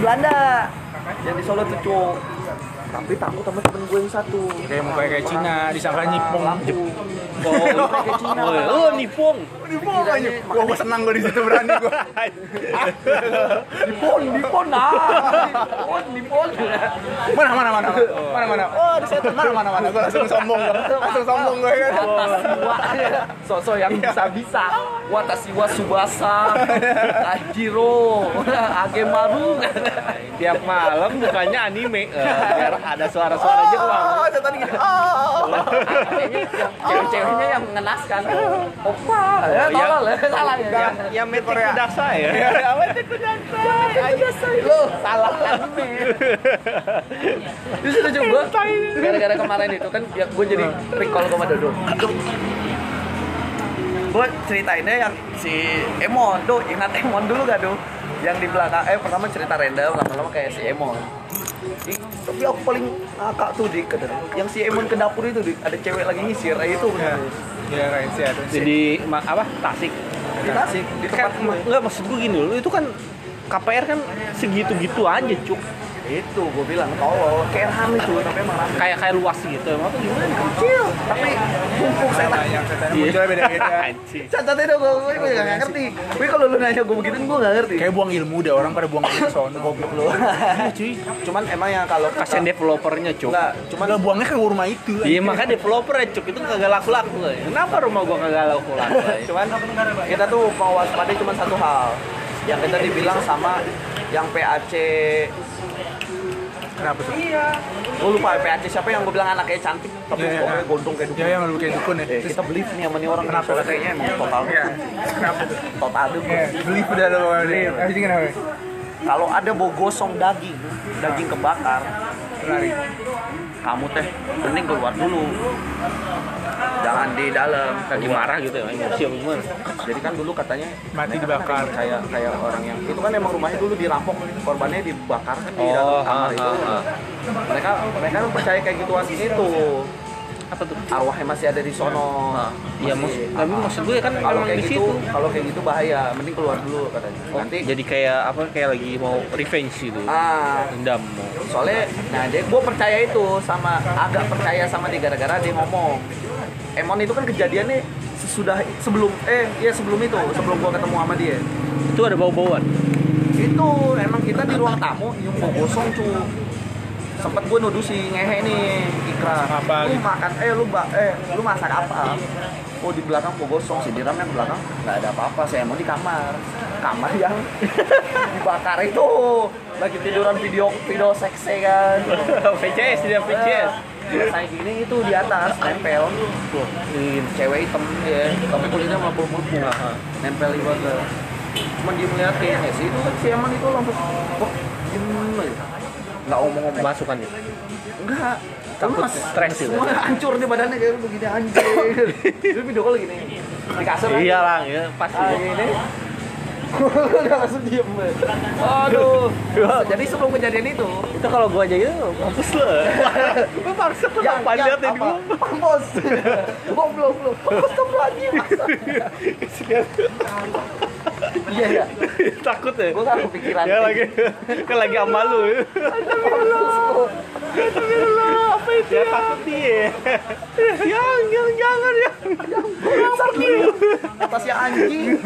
Belanda. Yang di Solo tuh tapi takut sama temen gue yang satu. Kayak mau kayak Cina, disangka Nipong. lampu Oh, kayak Cina oh, oh, nipong. Nipong aja. Gua gua senang gua di situ berani gua. Nipon, Nipon nah, Nipon, Nipon. Mana mana mana. Mana mana. Oh, di situ mana mana mana. Gua langsung sombong gua. Langsung sombong gua kan. Watasiwa, sosok yang bisa-bisa. Watasiwa Subasa, Ajiro, Agemaru. Tiap malam bukannya anime. Eh, biar ada suara-suara Jepang. Oh, tadi gini. Oh. Cewek-ceweknya yang mengenaskan. Opa, ya Oh, tolol ya, salah ya. Yang yang metik kudasai ya. Ya, itu kudasai? Lo salah. Terus lucu gue, gara-gara kemarin itu kan ya gue jadi recall sama Dodo. Gue ceritainnya yang si Emon, tuh ingat Emon dulu gak tuh? Yang di belakang, eh pertama cerita random, lama-lama kayak si Emon. Ih, tapi aku paling ngakak tuh dik, kata dia. yang si Emon ke dapur itu dik, ada cewek lagi nyisir, eh, itu Ya. bener. Ya, kayak sih ada. Jadi ma- apa? Tasik. Di Tasik, di tempat Kan, gue. enggak maksud gue gini loh, itu kan KPR kan segitu-gitu aja, Cuk. Itu gue bilang tolol, kayak rame tuh, tapi emang rame. Kayak kayak luas gitu. Emang tuh gimana? Kecil, tapi mumpuk saya yang setan munculnya beda-beda. Anjing. Catat itu gue, gue gue gak ngerti. Tapi kalau lu nanya gue begitu, gue gak ngerti. Kayak buang ilmu deh orang pada buang ilmu sono. goblok lu. Iya, cuy. Cuman emang yang kalau Kasian developernya, Cuk. enggak, Cuma cuman lah buangnya ke rumah itu. Iya makanya developer ya cuk itu kagak laku-laku ya. Kenapa rumah gua kagak laku-laku? ya? cuman kita tuh mau waspada cuma satu hal. Yang kita dibilang sama yang PAC Kenapa tuh? Gue lupa PAC siapa yang gue bilang anaknya cantik tapi Iya, iya. pokoknya gondong kayak Ya dukun. yang lu kayak dukun ya. Eh, kita beli nih sama nih orang Kenapa? soalnya kayaknya emang total Iya. Kenapa tuh? total dukun. Ya, beli udah lo. Habis ini kenapa? Kalau ada bau gosong daging, daging kebakar, Lari. kamu teh mending keluar dulu. Jangan di dalam. Lagi marah gitu ya, emosi apa gimana? Jadi kan dulu katanya Mati dibakar. kan kayak kayak orang yang itu kan emang rumahnya dulu dirampok korbannya dibakar kan di Oh, dalam kamar ah, itu. ah, ah. Mereka mereka kan percaya kayak gituan itu. Apa tuh? Arwahnya masih ada di sono. Iya Masih- maksud, tapi ah. maksud gue kan kalau emang kayak di gitu, situ. kalau kayak gitu bahaya, mending keluar dulu katanya. Oh, Nanti jadi kayak apa kayak lagi mau revenge gitu. ah Dendam soalnya nah dia gue percaya itu sama agak percaya sama dia gara-gara dia ngomong Emon itu kan kejadiannya sesudah sebelum eh iya sebelum itu sebelum gua ketemu sama dia. Itu ada bau-bauan. itu emang kita di ruang tamu nyium bau gosong cu. Sempet gue nuduh si ngehe nih Ikra. Apa? Lu gitu? makan eh lu ba eh lu masak apa? Oh di belakang bau gosong si Diram yang belakang. Nggak ada apa-apa saya mau di kamar. Kamar yang dibakar itu. Lagi tiduran video video seksi kan. VCS dia VCS. Saya gini itu di atas nempel. Ini cewek hitam ya. Tapi kulitnya mabuk-mabuk nempel di bawah. Cuman dia ngeliatin ya sih itu kan si Eman itu langsung kok diem aja? Nggak ngomong-ngomong masukan ya. enggak Takut stres gitu. semua hancur di badannya kayak begini anjir itu video call gini. Di kasur? Iya lah, ya pasti. ah, gini udah langsung diem aduh jadi sebelum kejadian itu Itu kalau gua aja gitu, mampus lo. Gua paksa tuh yang ini apa? gua. Mampus. Goblok lu. Mampus tuh lagi. Iya ya. Takut ya. Gua kan kepikiran. Ya lagi kan lagi sama lu. Mampus. apa itu? Ya takut dia. Yang jangan jangan ya. Sakit. Atasnya anjing.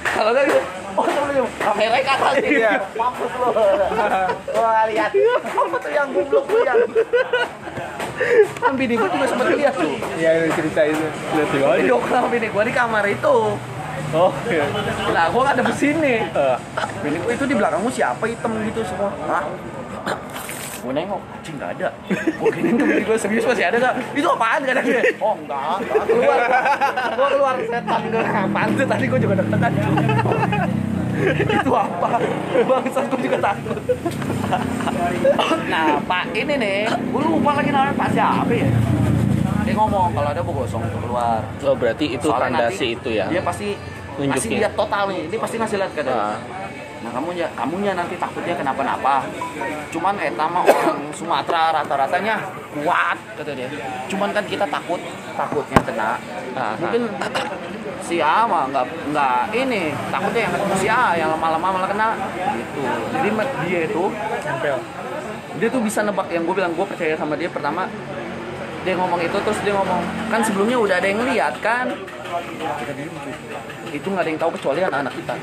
Kalau enggak gitu. Oh, sebelum kamera ke atas nih. Iya. Mampus lu. Gua lihat. Apa tuh yang goblok lu yang Kan bini gue juga sempet lihat tuh Iya, itu cerita itu. Lihat tuh aja. Video call bini gue di kamar itu Oh, iya. Lah, gue gak ada sini. Eh, Bini gue itu di belakangmu siapa hitam gitu semua. Hah? Gue nengok, anjing gak ada. Gue gini tuh gue serius masih ada gak? Itu apaan ada dia? Oh enggak, enggak. Keluar. Gue keluar setan gue. Apaan tuh tadi gue juga deg-degan. itu apa? Bangsat gue juga takut. nah, Pak ini nih, gue lupa lagi namanya Pak siapa ya? Dia ngomong kalau ada bu gosong keluar. Oh, berarti itu Soalnya fantasi nanti itu ya. Dia pasti Nunjukin. pasti lihat total nih. Dia pasti ngasih lihat ke dia. Ah. nah kamunya kamunya nanti takutnya kenapa-napa. Cuman eta mah orang Sumatera rata-ratanya kuat kata dia. Cuman kan kita takut takutnya kena. Nah, mungkin si A mah nggak nggak ini takutnya yang ketemu si A yang lama-lama malah kena. Gitu. Jadi dia itu dia tuh bisa nebak yang gue bilang gue percaya sama dia pertama dia ngomong itu terus dia ngomong kan sebelumnya udah ada yang lihat kan? Itu nggak ada yang tahu kecuali anak-anak kita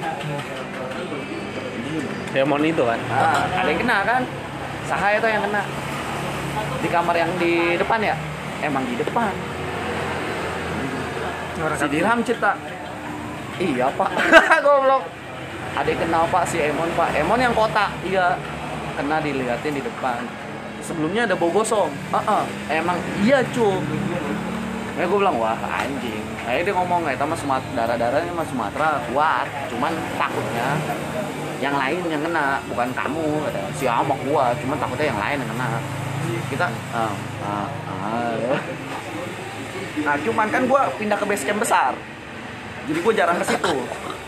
Demon itu kan. nah, ada yang kena kan? Sahaya itu yang kena. Di kamar yang di depan ya? Emang di depan. Si Dirham cerita. Iya pak. Goblok. Ada yang kenal pak si Emon pak. Emon yang kota. Iya. Kena dilihatin di depan. Sebelumnya ada bau gosong ah emang iya cu. Ya gue bilang wah anjing. Akhirnya dia ngomong ya sama Sumat darah darahnya mas Sumatera kuat. Cuman takutnya yang lain yang kena bukan kamu kata si Amok gua cuman takutnya yang lain yang kena kita. Nah, cuman kan gue pindah ke base camp besar. Jadi gue jarang ke situ.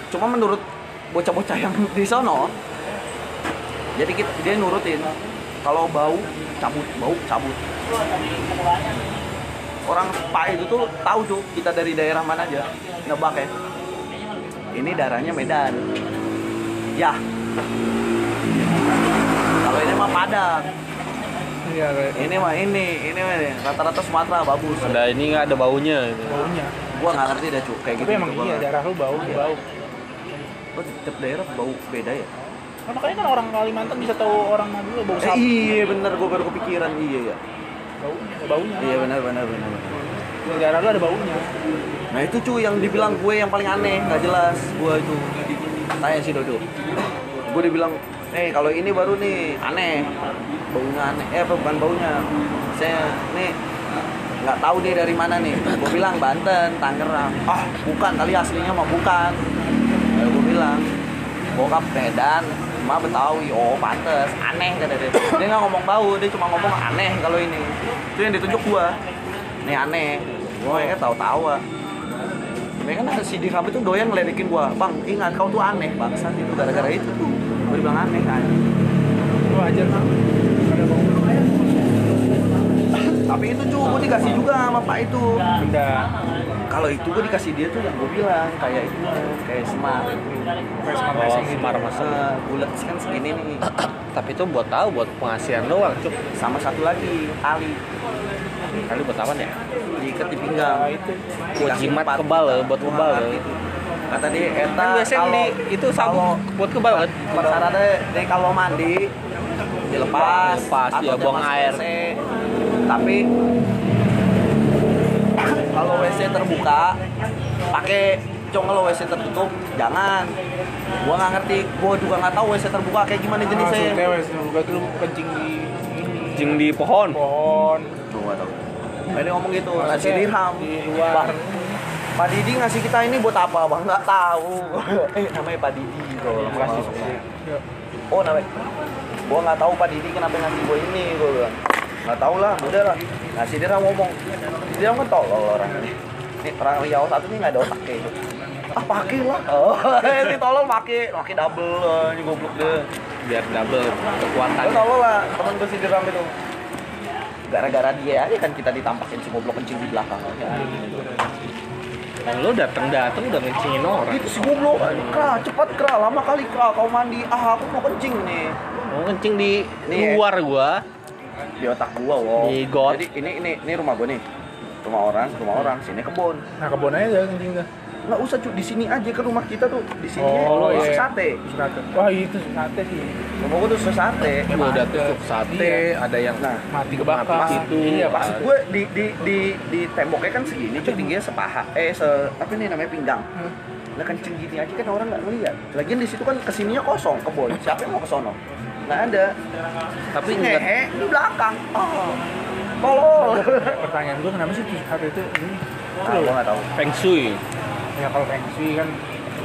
Cuma menurut bocah-bocah yang di sono, jadi kita, dia nurutin kalau bau cabut, bau cabut. Orang Pak itu tuh tahu tuh kita dari daerah mana aja nebak ya. Ini darahnya Medan. Ya. Kalau ini mah Padang. Iya, kayak Ini mah ini, ini mah ini. rata-rata Sumatera bagus. Ada ini nggak ada baunya. Gitu. baunya. Gua nggak ngerti dah cu kayak gitu. Tapi emang gua iya, darah lu bau, Iya. bau. Oh, tiap daerah bau beda ya? Nah, makanya kan orang Kalimantan bisa tahu orang Madura bau Eh, sapi. iya bener, gue baru kepikiran iya ya. Baunya, baunya. Iya benar benar benar. benar. Darah lu ada baunya. Nah itu cuy yang dibilang gue yang paling aneh, nggak jelas gue itu. Tanya si Dodo. Gue dibilang, eh kalau ini baru nih aneh, baunya aneh. Eh bukan baunya? Saya nih nggak tahu dia dari mana nih. Gue bilang Banten, Tangerang. Ah bukan kali aslinya mah bukan. Ya, gue bilang bokap Medan, Ma Betawi, oh pantes, aneh kata dia. Dia nggak ngomong bau, dia cuma ngomong aneh kalau ini. Itu yang ditunjuk gua. Nih aneh. Gua ya tahu-tahu. Mereka kan si Dirham itu doyan ngeledekin gua, bang ingat kau tuh aneh bangsat itu gara-gara itu tuh. Gua dibilang aneh kan. Lu ajar kan. Tapi itu cuy, gua dikasih juga sama pak itu. Benda. Kalau itu gua dikasih dia tuh yang gua bilang kayak itu, kayak smart. Kayak semar Oh, racing gitu. semar masuk. Nah, bulat kan segini nih. Tapi itu buat tahu buat pengasihan doang, cuk. Sama satu lagi, tali. Kali buat apa ya? diikat di pinggang. Nah, itu. Buat jimat kebal ya, buat kebal ya. tuh. Kata dia, eta Kan biasanya kalau di itu kalau sabuk buat kebal kan? persyaratnya dia kalau mandi dilepas, Lepas, atau ya, buang air. Tapi kalau WC terbuka pakai congel WC tertutup jangan gua nggak ngerti gua juga nggak tahu WC terbuka kayak gimana jenisnya Maksudnya wes juga tuh lu kencing di ini Jing di pohon. pohon. Tuh, nggak tahu Nah, dia ngomong gitu ngasih dirham di luar. Pak Didi ngasih kita ini buat apa bang? Nggak tahu. eh namanya Pak Didi kalau Terima kasih. Ya. Oh namanya. Gua nggak tahu Pak Didi kenapa ngasih gua ini gua bilang. Nggak tahu lah, udah lah. Ngasih dia ngomong. Dia kan tolol orang ini. Nih orang Riau satu ini nggak ada otaknya itu. Ah pakai lah. Oh, ini tolol pakai, pakai double ini goblok deh. Biar double kekuatan. Lo tau lah temen gue si Diram itu Gara-gara dia aja kan kita ditampakin si goblok kencing di belakang Nah, lu datang-datang udah ngencingin orang. Itu si goblok Kra, cepat kra, lama kali kra kau mandi Ah aku mau kencing nih Mau kencing di Nih, luar gua. Di otak gua wow Di got. Jadi ini, ini, ini rumah gua nih Rumah orang, rumah orang, sini kebun Nah kebun aja kencing dah. Nggak usah cu, di sini aja ke rumah kita tuh Di sini Oh, oh, iya. sate Sate. Wah itu sate sih. Rumah gua tuh sate udah Ada. tusuk sate, Iya. ada yang Nah Mati kebakar. Mati itu. Iya Maksud gue di di di di temboknya kan segini, cuy tingginya sepaha, eh se apa nih namanya pinggang. Hmm. Lah kencing gini aja kan orang nggak ngeliat. Lagian di situ kan ke sininya kosong kebun. Siapa yang mau ke sono? Nggak ada. tapi Si ngehe di belakang. Oh, tolol. Pertanyaan gue kenapa sih tuh sate itu ini? Ah, gua nggak tahu. feng shui. Ya kalau feng shui kan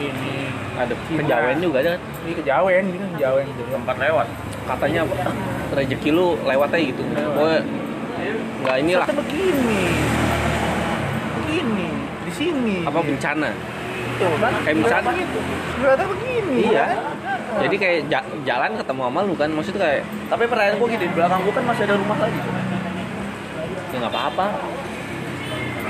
ini Ada Cina. kejawen juga ada. ini kejawen gitu kan kejawen gitu. Tempat lewat. Katanya apa? Rezeki lu lewat aja gitu. Pokoknya enggak inilah Sate begini. Begini di sini. apa bencana. Tuh kan? Kayak gitu. Ternyata begini. Iya. kan? Jadi kayak ja- jalan ketemu sama lu kan, maksudnya kayak Tapi pertanyaan gue gini, di belakang gue kan masih ada rumah lagi. ya nggak apa-apa.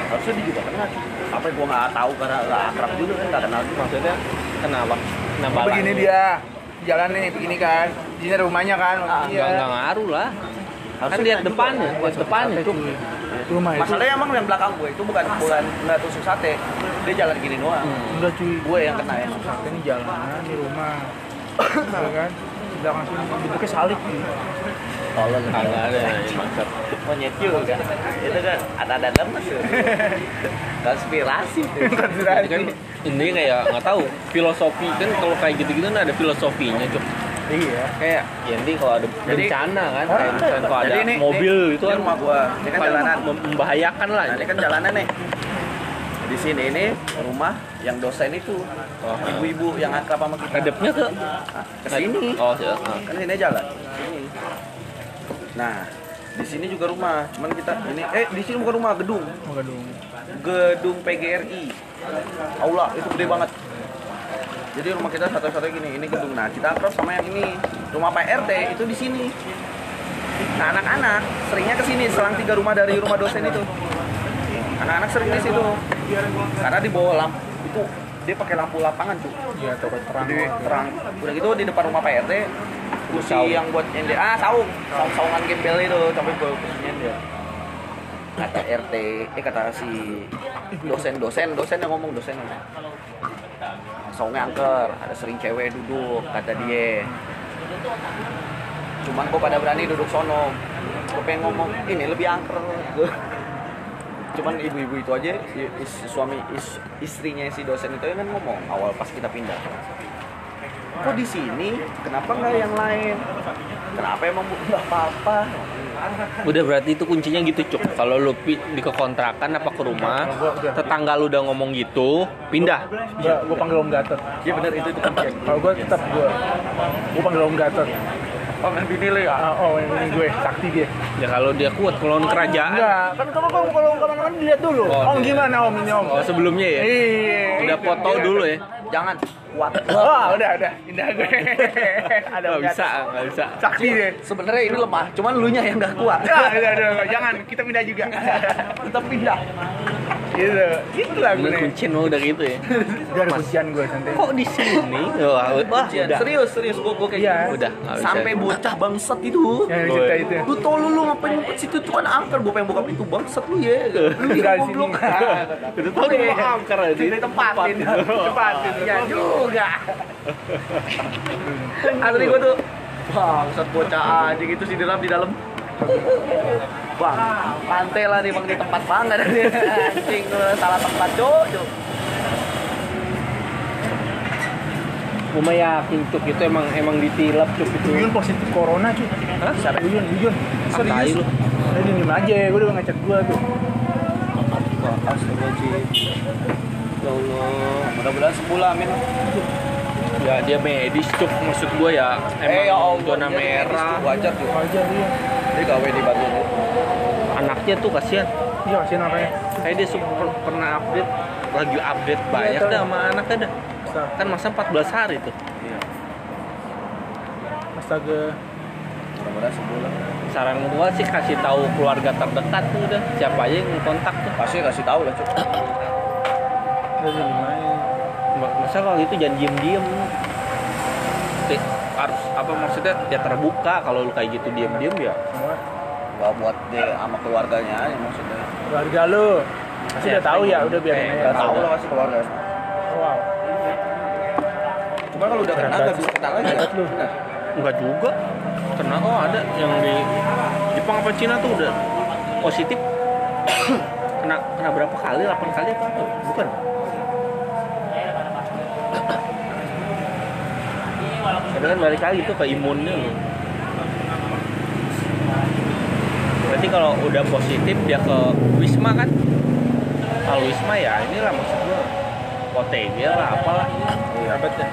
Harusnya dia juga kena. cuy. Apa gue nggak tahu karena nggak akrab juga kan nggak kenal juga. Maksudnya kenapa? Kenapa? Begini dia jalan nih begini kan. Di sini rumahnya kan. Ah, Nggak nggak ngaruh lah. Kan Harusnya lihat kena depannya, lihat depannya tuh. Rumah itu. Masalahnya emang yang belakang gue itu bukan bukan nggak tusuk sate. Dia jalan gini doang. Hmm. Enggak cuy. Gue yang kena ya. Sate ini jalanan di rumah. Iya kan? Belakang sini bentuknya salib. Tolong Kagak ada ya, maksud. monyet juga. Itu kan ada ada lemes. Konspirasi. Jadi kan ini kayak nggak tahu filosofi kan kalau kayak gitu-gitu kan ada filosofinya cuk Iya. kayak ya nanti kalau ada Jadi- bencana kan kayak misalkan kalau ada ini- mobil ini- itu kan rumah gua. Ini kan jalanan. mem- membahayakan lah Nah, ini kan jalanan nih. Di sini ini rumah yang dosen itu. Oh. Ibu-ibu yang akrab sama kita. ngadepnya ke ke sini. oh ya. ah. Kan sini jalan. Sini. Nah, di sini juga rumah. Cuman kita ini eh di sini bukan rumah, gedung. Moga dong. Gedung PGRI. Aula itu gede banget. Jadi rumah kita satu-satu gini, ini gedung. Nah, kita akrab sama yang ini. Rumah Pak RT itu di sini. Nah, anak-anak seringnya ke sini selang tiga rumah dari rumah dosen itu. Anak-anak sering di situ. Karena di bawah lampu itu dia pakai lampu lapangan tuh. Iya, toko terang. Jadi terang. Udah gitu di depan rumah Pak RT kursi Saung. yang buat nyender ah saung saung saungan gembel itu tapi gue kursi nyender kata RT eh kata si dosen dosen dosen yang ngomong dosen yang saungnya angker ada sering cewek duduk kata dia cuman kok pada berani duduk sono gue pengen ngomong ini lebih angker cuman ibu-ibu itu aja is- suami is- istrinya si dosen itu kan ngomong awal pas kita pindah. Kok di sini? Kenapa nggak yang lain? Kenapa emang bu- nggak apa-apa? Udah berarti itu kuncinya gitu cuk. Kalau lu di kekontrakan apa ke rumah tetangga lu udah ngomong gitu pindah. Gua, gua panggil Om Gatot. iya benar itu itu kunci Kalau gua tetap gua gua panggil Om Gatot. Oh yang dinilai ya Ah, oh, yang ini gue, sakti dia. ya kalau dia kuat melawan kerajaan Enggak, kan kalau kalau kalau ke mana-mana dilihat dulu. Oh, om gimana Om ini Om? oh sebelumnya ya Iya. udah foto dulu ya jangan kuat Wah, udah, udah. Indah gue. Ada nggak Om bisa Gatot. nggak bisa Sakti deh. sebenarnya ini lemah cuman lu nya yang nggak kuat Ya, udah, udah. jangan kita pindah juga. kita pindah gitu. Gitu lah gue. Kuncin mau udah gitu ya? Udah ada kuncian gue santai. kok di sini? Wah, wah Iya, udah serius serius gua, gua kayak Iya. gitu. udah sampai bocah bangsat itu. Yang cerita itu. lu tolol lu ngapain ngumpet situ? Tuh kan angker. Gua pengen buka pintu bangsat lu ya. Lu ya di sini. goblok udah tahu dia mau angker aja. Ditempatin Tepatin. ya juga. Asli gua tuh bangsat bocah aja gitu sih di dalam di dalam bang pantai lah nih bang di tempat banget anjing lu salah tempat cok Mama yakin cuk itu emang emang ditilap cuk itu Uyun positif corona cuy. Hah? Siapa Uyun? Uyun. Tai lu Udah diem aja, gue udah ngecek gue tuh. Astagfirullahaladzim Ya Allah Mudah-mudahan sembuh lah amin ya dia medis cuk maksud gua ya emang Eh ya Allah zona merah Wajar tuh Aja dia. Dia gawe di batu anaknya tuh kasihan. Iya, kasihan makanya. kayak dia super pernah update lagi update banyak tahu. dah sama anaknya dah. Kan masa 14 hari tuh. Iya. Astaga. Sembuh lah. Saran gua sih kasih tahu keluarga terdekat tuh udah siapa aja yang kontak tuh. Pasti kasih tahu lah? Ma- masa kalau gitu jangan diem diem harus apa maksudnya ya terbuka. Kalau lu kayak gitu diem diem ya Semua Gak buat dia sama keluarganya aja maksudnya. Keluarga lu. Pasti Ya, udah tahu ya, udah biarin kayak aja. Gak tahu lah kasih keluarga Wow. Cuma kalau udah kena gak bisa kena lagi Hebat lu. Enggak juga. Kena oh ada yang di Jepang apa Cina tuh udah positif. Kena kena berapa kali? 8 kali apa? Bukan. Tapi kan balik lagi tuh ke imunnya. loh. Berarti kalau udah positif dia ke Wisma kan? Kalau Wisma ya inilah maksud gua OTG lah apalah. Iya betul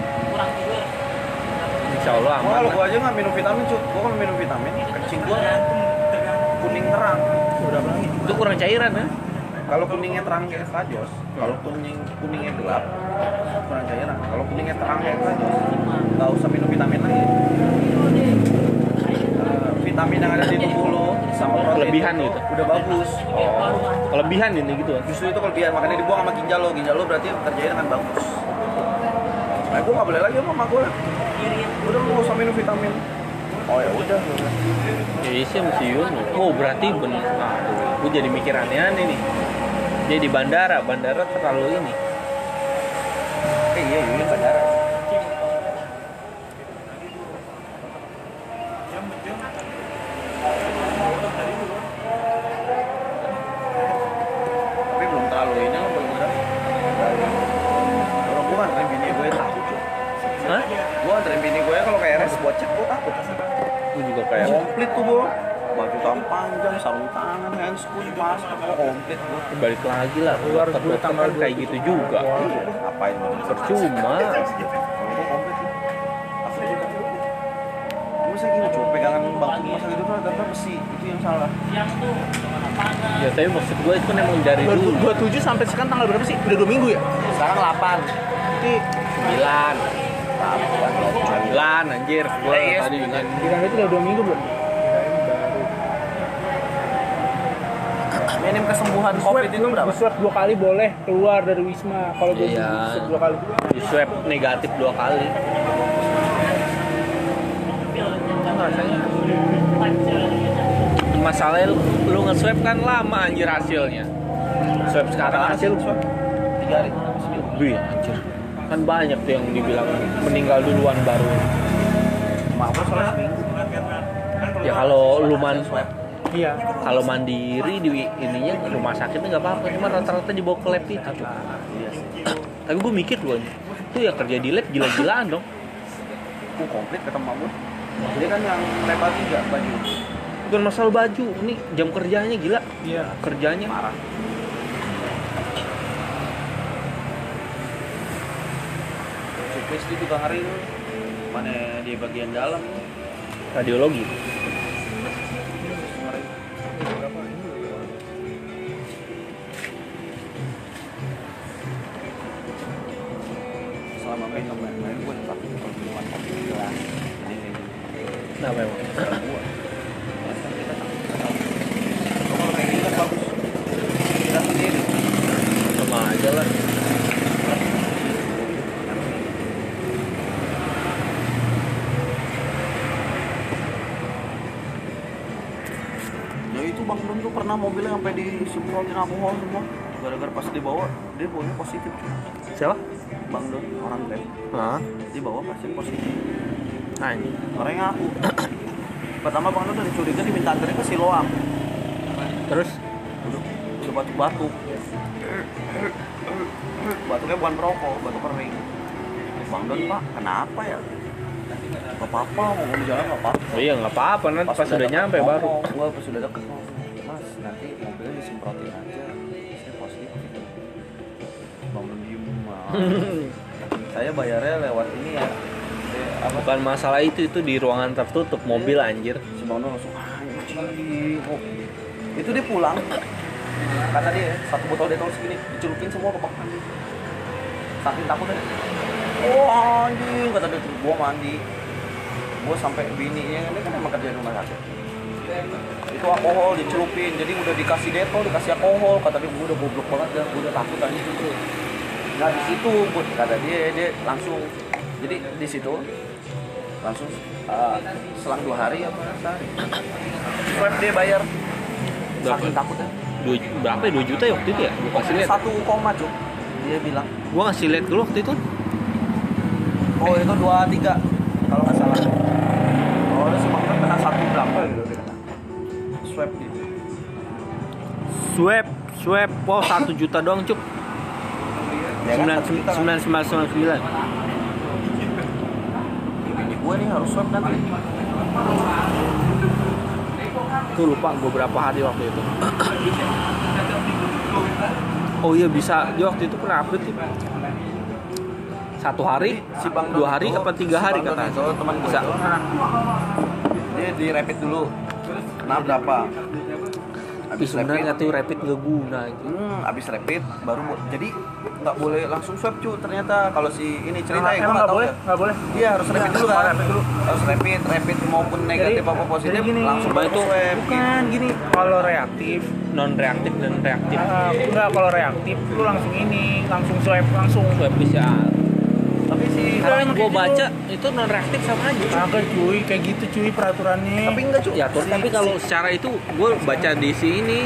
Insya Allah aman. kalau gua aja gak minum vitamin cok Gua kalau minum vitamin Kencing gua kuning terang Udah berapa lagi? Itu kurang cairan ya? kalau kuningnya terang kayak Stajos kalau kuning kuningnya gelap kurang cairan kalau kuningnya terang kayak Stajos nggak usah minum vitamin lagi Eh, vitamin yang ada di tubuh lo sama protein Kelebihan itu gitu? udah bagus oh Kelebihan ini gitu. justru itu kelebihan makanya dibuang sama ginjal lo ginjal lo berarti kerjanya dengan bagus nah gue nggak boleh lagi sama mama gue udah nggak usah minum vitamin oh ya udah Ya sih mesti Yun. Oh berarti bener. Aduh, gue jadi mikir aneh-aneh nih. Dia di bandara, bandara terlalu ini. eh iya iya bandara komplit gue balik lagi lah. Keluar gue tanggal kayak gitu juga. Iya, ngapain? Percuma. Saya gini coba pegangan bangku masa gitu tuh ada besi itu yang salah. Ya tapi maksud gue itu kan emang dari dulu. 27 sampai sekarang tanggal berapa sih? Udah dua minggu ya? Sekarang 8 Berarti Sembilan. Sembilan anjir. Gue Eh, iya, tadi sembilan. kira itu udah dua minggu belum? Kesembuhan COVID itu berapa? Swab dua kali boleh keluar dari wisma. Kalau gue Iya. swab dua kali. di swab negatif dua kali. Kan rasanya masalahnya lu, lu nge-swab kan lama anjir hasilnya. Swab sekarang hasil swab? Tiga hari. Wih anjir. Kan banyak tuh yang dibilang meninggal duluan baru. Maaf. Ya kalau lu man Iya. kalau mandiri di ininya rumah sakitnya nggak apa-apa, cuma rata-rata dibawa ke lab itu. Iya sih. Tapi gue mikir dulu, itu ya kerja di lab gila-gilaan dong. Gue komplit mama gue. Dia kan yang level 3 baju. Bukan masalah baju, ini jam kerjanya gila. Iya. Kerjanya Marah. Supis itu ngeri lu. Mana di bagian dalam radiologi. Pernah mobilnya sampai disemprotin alkohol semua. Gara-gara pas dibawa dia baunya positif. Siapa? Bang Don orang lab Hah? dibawa pasti positif. Anjing. Orang yang aku. Pertama Bang Don dari curiga diminta anterin ke Siloam. Terus? Udah, udah batuk-batuk. Batuknya bukan perokok, batuk kering. Bang Don Pak, kenapa ya? Gak apa-apa, ngomong di jalan gak apa-apa. Oh iya nggak apa-apa nanti pas, sudah nyampe baru. Gue pas sudah deket Mas, nanti mobilnya disemprotin aja. Saya positif. Bang Don diem. "Ah." Saya bayarnya lewat ini ya. Apa Bukan masalah itu itu di ruangan tertutup mobil anjir. si Bang Don langsung "Ah, anjing. Oh. Itu dia pulang. Kata dia satu botol detol segini dicelupin semua ke bak mandi. Saking takutnya. Oh anjing kata dia gua mandi. Gua sampai bininya ini kan emang kerja di rumah sakit. Itu alkohol dicelupin, jadi udah dikasih detol, dikasih alkohol. Kata dia gua udah goblok banget dah, gua udah takut anjing itu. Nah di situ Bud, kata dia dia langsung jadi di situ langsung uh, selang dua hari apa sehari swab dia bayar Berapa? saking takutnya Dua, berapa ya? 2 juta ya waktu itu ya? Gue kasih lihat. satu koma cuk dia bilang Gue ngasih lihat dulu waktu itu. oh itu dua tiga kalau nggak salah oh dia sempat kena satu berapa gitu swab gitu Swab, swab, wow satu juta doang cuk. Ya kan, Sembilan sembilan sembilan sembilan gue nih harus swab nanti. Tuh lupa gue berapa hari waktu itu. Oh iya bisa, dia waktu itu pernah update sih. Satu hari, si bang dua hari, apa tiga si hari kata teman Bisa. dia di rapid dulu nah berapa tapi sebenarnya tuh rapid gak guna gitu. Hmm, abis rapid baru jadi nggak boleh langsung swab cu ternyata kalau si ini cerita ya gue Emang nggak nggak tahu boleh, ya. nggak boleh. Iya harus rapid dulu kan. rapid dulu. Harus rapid, rapid maupun negatif apa positif jadi gini, langsung baru itu- swab. Bukan gini, kalau reaktif, non reaktif dan reaktif ah, enggak kalau reaktif lu langsung ini, langsung swab langsung. swab PCR si sekarang kayak gue gitu. baca itu non reaktif sama aja Kagak cuy, kayak gitu cuy peraturannya. tapi enggak cu. ya tuh tapi kalau secara itu gue baca di sini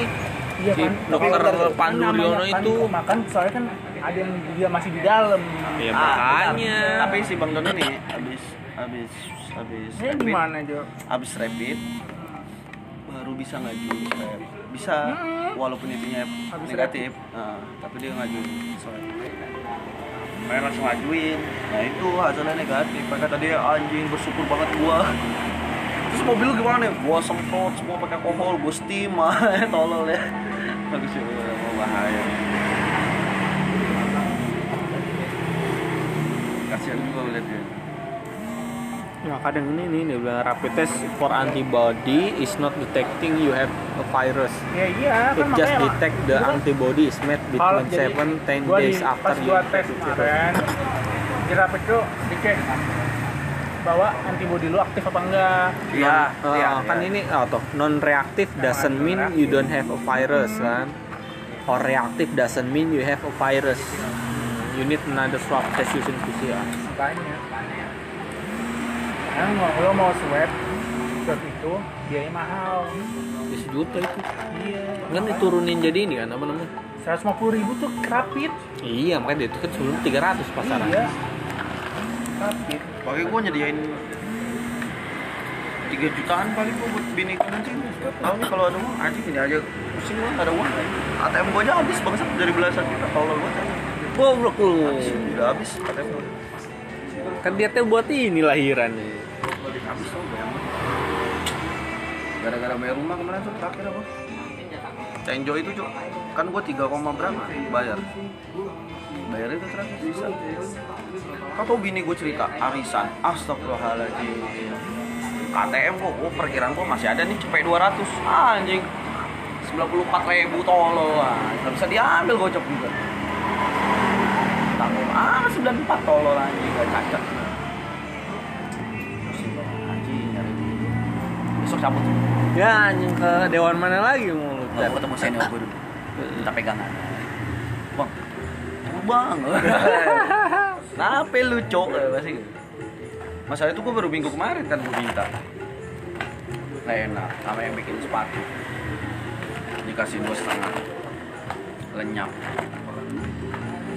Iya si kan? dokter Pandu Riono kan itu makan soalnya kan ada yang dia masih di dalam. ya Ah, makanya benar. Tapi si Bang Dono nih abis abis abis Ini rapid, gimana Jo? abis rapid baru bisa ngajuin swab. Bisa Hmm. walaupun intinya Habis negatif, Nah, tapi dia ngajuin swab. Mereka langsung ngajuin. Nah itu hasilnya negatif. Mereka tadi anjing bersyukur banget gua. Terus mobil gimana nih? Gua semprot semua pakai alkohol, gua steam, tolol ya. Bagus ya, mau bahaya. Kasihan juga lihat dia. Ya kadang ini nih dia bilang rapid test for antibody is not detecting you have a virus. Ya iya it kan just makanya detect the Itu kan antibody is made between jadi 7 10 gua days di, after pas you tes kemarin di rapid tuh dicek bahwa antibody lu aktif apa enggak. Iya, Ah, iya, kan iya. ini oh, toh non reactive doesn't mean you don't have a virus kan? Or reactive doesn't mean you have a virus. Hmm, you need another swab test using PCR makanya kan mau lo mau swab swab itu biaya mahal ya sejuta itu. Iya. Kan diturunin jadi ini kan apa namanya? 150 ribu tuh rapid iya makanya itu kan sebelum 300 pasaran. Iya. Rapid Pakai gua nyediain 3 jutaan paling gua buat bini gua nanti. Tahu nih kalau ada uang anjing ini aja. Pusing gua nggak ada uang. ATM gua aja habis bangsat dari belasan juta kalau gua goblok lu. Habis udah habis ATM gua. kan dia teh buat ini lahiran nih Gara-gara bayar rumah kemarin tuh terakhir apa? Cenjo itu cuk. Kan gua 3, koma berapa bayar? Bayar itu terakhir bisa. Kau tau bini gue cerita arisan. Astagfirullahaladzim. KTM kok oh, perkiraan gue masih ada nih cepet 200 ah, anjing. 94 ribu tolol. Ah. nggak bisa diambil gocap juga. Tanggung ah 94 tolol anjing. Gak cacat besok cabut. Ya anjing ke dewan mana lagi mau lu Nggak, gua ketemu senior gue dulu. Minta pegangan bang bang. Kenapa lu cok? Eh, pasti. Gitu. masalah itu gue baru minggu kemarin kan gue minta. Nggak enak sama yang bikin sepatu. Dikasih dua setengah. Lenyap.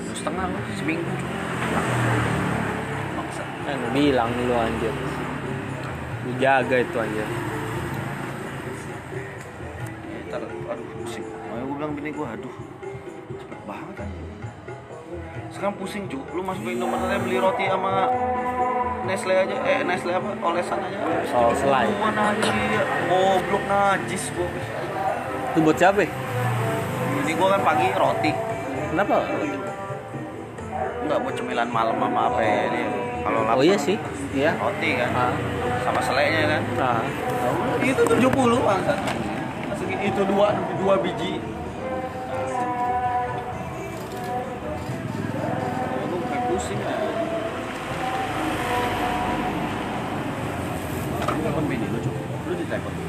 Dua setengah lu seminggu. Maksa. Kan bilang lu anjir. Lu jaga itu anjir makanya gue aduh cepet banget kan sekarang pusing cu lu masuk ke Indomaret aja beli roti sama Nestle aja. Eh Nestle apa? Olesan aja. Oh, selai. Gua najis goblok najis gua. Itu buat siapa ya? ini gua kan pagi roti. Kenapa? Enggak buat cemilan malam sama apa ya ini. Kalau lapar. Oh iya sih. Iya. Roti kan. Ah. Sama selainya kan. Ah. Itu 70 bangsat Masuk itu dua dua biji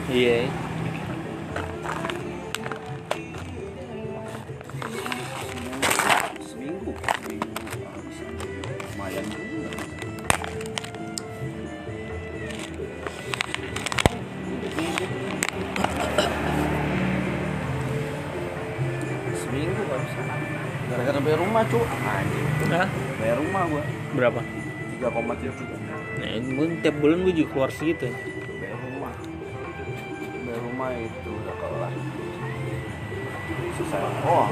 iya. Seminggu. Seminggu habis lumayan juga. Seminggu gak bisa. Gara-gara bayar rumah cu anjing Hah? bayar rumah gua. Berapa? 3,3 nah ini gua tiap bulan gua juga keluar segitu oh